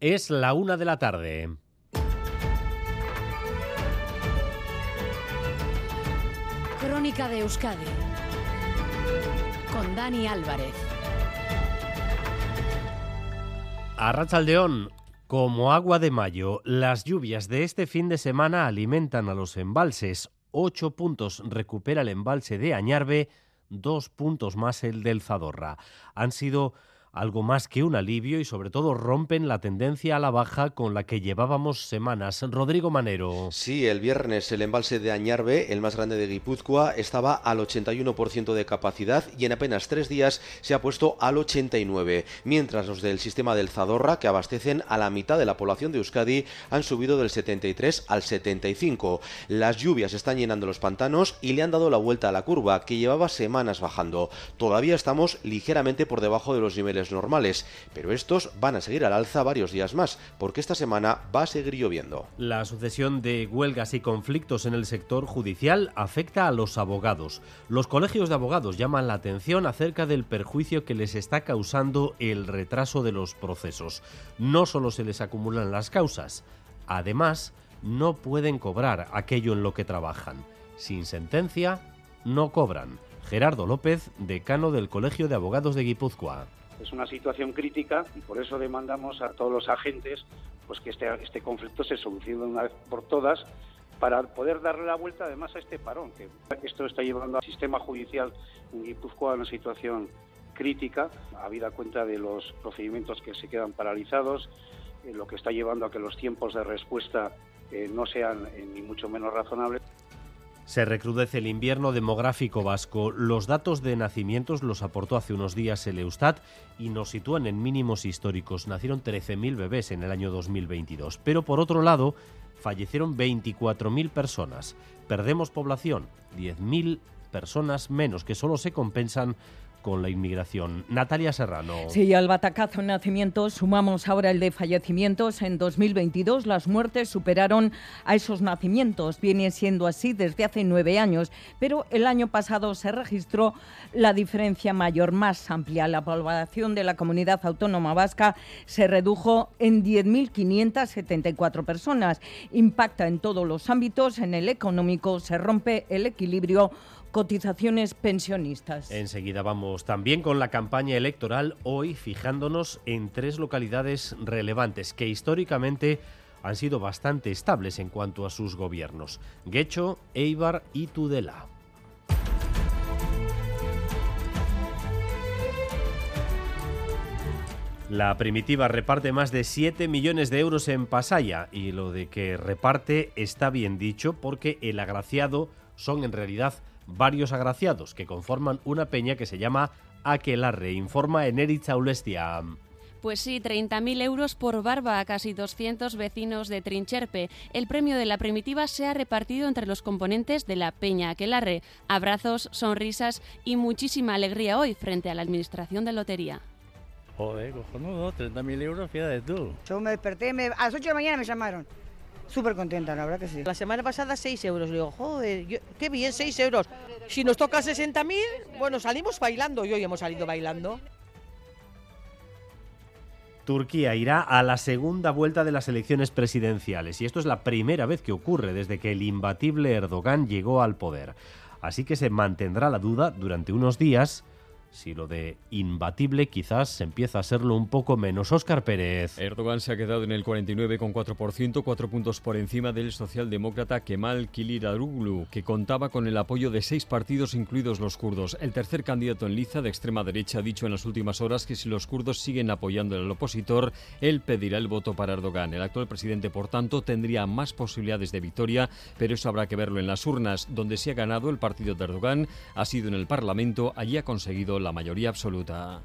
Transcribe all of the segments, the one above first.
Es la una de la tarde. Crónica de Euskadi con Dani Álvarez. Arrachaldeón, como agua de mayo, las lluvias de este fin de semana alimentan a los embalses. Ocho puntos recupera el embalse de Añarbe, dos puntos más el del Zadorra. Han sido algo más que un alivio y sobre todo rompen la tendencia a la baja con la que llevábamos semanas. Rodrigo Manero. Sí, el viernes el embalse de Añarbe, el más grande de Guipúzcoa, estaba al 81% de capacidad y en apenas tres días se ha puesto al 89%, mientras los del sistema del Zadorra, que abastecen a la mitad de la población de Euskadi, han subido del 73 al 75. Las lluvias están llenando los pantanos y le han dado la vuelta a la curva, que llevaba semanas bajando. Todavía estamos ligeramente por debajo de los niveles normales, pero estos van a seguir al alza varios días más, porque esta semana va a seguir lloviendo. La sucesión de huelgas y conflictos en el sector judicial afecta a los abogados. Los colegios de abogados llaman la atención acerca del perjuicio que les está causando el retraso de los procesos. No solo se les acumulan las causas, además no pueden cobrar aquello en lo que trabajan. Sin sentencia, no cobran. Gerardo López, decano del Colegio de Abogados de Guipúzcoa. Es una situación crítica y por eso demandamos a todos los agentes pues que este, este conflicto se solucione una vez por todas para poder darle la vuelta además a este parón, que esto está llevando al sistema judicial en Guipúzcoa a una situación crítica, habida cuenta de los procedimientos que se quedan paralizados, eh, lo que está llevando a que los tiempos de respuesta eh, no sean eh, ni mucho menos razonables. Se recrudece el invierno demográfico vasco. Los datos de nacimientos los aportó hace unos días el Eustat y nos sitúan en mínimos históricos. Nacieron 13.000 bebés en el año 2022. Pero por otro lado, fallecieron 24.000 personas. Perdemos población, 10.000 personas menos que solo se compensan con la inmigración. Natalia Serrano. Sí, al batacazo en nacimientos sumamos ahora el de fallecimientos. En 2022 las muertes superaron a esos nacimientos. Viene siendo así desde hace nueve años, pero el año pasado se registró la diferencia mayor, más amplia. La población de la comunidad autónoma vasca se redujo en 10.574 personas. Impacta en todos los ámbitos. En el económico se rompe el equilibrio cotizaciones pensionistas. Enseguida vamos también con la campaña electoral, hoy fijándonos en tres localidades relevantes que históricamente han sido bastante estables en cuanto a sus gobiernos, Guecho, Eibar y Tudela. La primitiva reparte más de 7 millones de euros en Pasaya y lo de que reparte está bien dicho porque el agraciado son en realidad varios agraciados que conforman una peña que se llama Aquelarre, informa Eneritza Ulestia. Pues sí, 30.000 euros por barba a casi 200 vecinos de Trincherpe. El premio de la primitiva se ha repartido entre los componentes de la Peña Aquelarre. Abrazos, sonrisas y muchísima alegría hoy frente a la administración de lotería. Joder, cojonudo, 30.000 euros, fíjate tú. Yo me desperté, me, a las 8 de la mañana me llamaron. Súper contenta, la verdad que sí. La semana pasada 6 euros. Le digo, joder, yo- qué bien, 6 euros. Si nos toca 60.000, bueno, salimos bailando. Y hoy hemos salido bailando. Turquía irá a la segunda vuelta de las elecciones presidenciales y esto es la primera vez que ocurre desde que el imbatible Erdogan llegó al poder. Así que se mantendrá la duda durante unos días si lo de imbatible quizás empieza a serlo un poco menos. Óscar Pérez. Erdogan se ha quedado en el 49,4%, cuatro puntos por encima del socialdemócrata Kemal Kılıçdaroğlu, que contaba con el apoyo de seis partidos, incluidos los kurdos. El tercer candidato en liza de extrema derecha ha dicho en las últimas horas que si los kurdos siguen apoyando al opositor, él pedirá el voto para Erdogan. El actual presidente, por tanto, tendría más posibilidades de victoria, pero eso habrá que verlo en las urnas. Donde se ha ganado el partido de Erdogan ha sido en el Parlamento, allí ha conseguido la mayoría absoluta.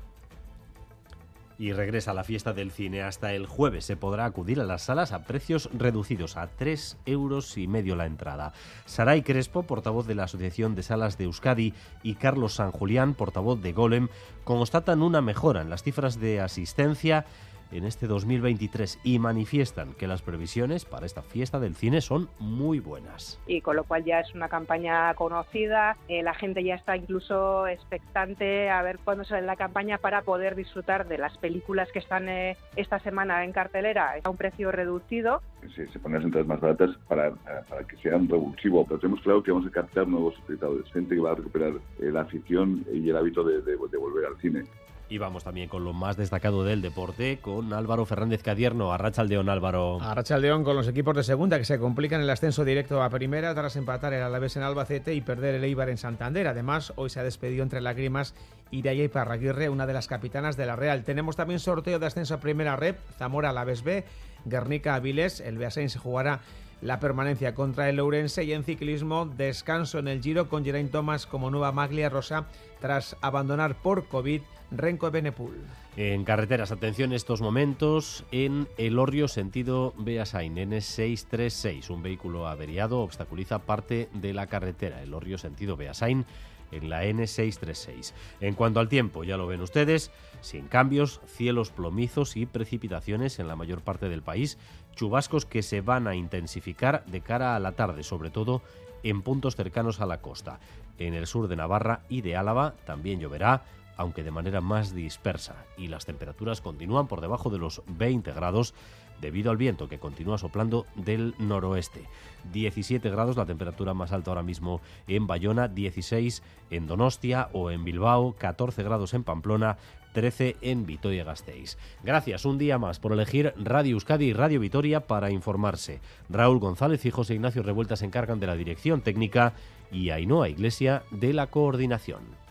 Y regresa a la fiesta del cine hasta el jueves. Se podrá acudir a las salas a precios reducidos, a 3 euros y medio la entrada. Saray Crespo, portavoz de la Asociación de Salas de Euskadi, y Carlos San Julián, portavoz de Golem, constatan una mejora en las cifras de asistencia en este 2023 y manifiestan que las previsiones para esta fiesta del cine son muy buenas. Y con lo cual ya es una campaña conocida, eh, la gente ya está incluso expectante a ver cuándo sale la campaña para poder disfrutar de las películas que están eh, esta semana en cartelera a un precio reducido. Sí, se ponen las entradas más baratas para, eh, para que sean revulsivo, pero tenemos claro que vamos a captar nuevos espectadores, gente que va a recuperar la afición y el hábito de, de volver al cine. Y vamos también con lo más destacado del deporte, con Álvaro Fernández Cadierno. Arrachaldeón, Álvaro. Arrachaldeón con los equipos de segunda que se complican el ascenso directo a primera tras empatar el Alavés en Albacete y perder el Eibar en Santander. Además, hoy se ha despedido entre lágrimas Iraya y Parraguirre, una de las capitanas de la Real. Tenemos también sorteo de ascenso a primera rep, Zamora Alaves B, Guernica Avilés. El Beasain se jugará la permanencia contra el Ourense y en ciclismo descanso en el Giro con Geraint Thomas como nueva maglia rosa tras abandonar por COVID Renko Benepul. En carreteras, atención estos momentos en El Orrio, sentido Beasain, N636. Un vehículo averiado obstaculiza parte de la carretera. El Orrio, sentido Beasain, en la N636. En cuanto al tiempo, ya lo ven ustedes, sin cambios, cielos plomizos y precipitaciones en la mayor parte del país, chubascos que se van a intensificar de cara a la tarde, sobre todo en puntos cercanos a la costa. En el sur de Navarra y de Álava también lloverá aunque de manera más dispersa, y las temperaturas continúan por debajo de los 20 grados debido al viento que continúa soplando del noroeste. 17 grados la temperatura más alta ahora mismo en Bayona, 16 en Donostia o en Bilbao, 14 grados en Pamplona, 13 en Vitoria-Gasteiz. Gracias un día más por elegir Radio Euskadi y Radio Vitoria para informarse. Raúl González y José Ignacio Revuelta se encargan de la dirección técnica y Ainhoa Iglesia de la coordinación.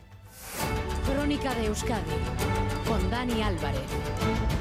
Crónica de Euskadi con Dani Álvarez.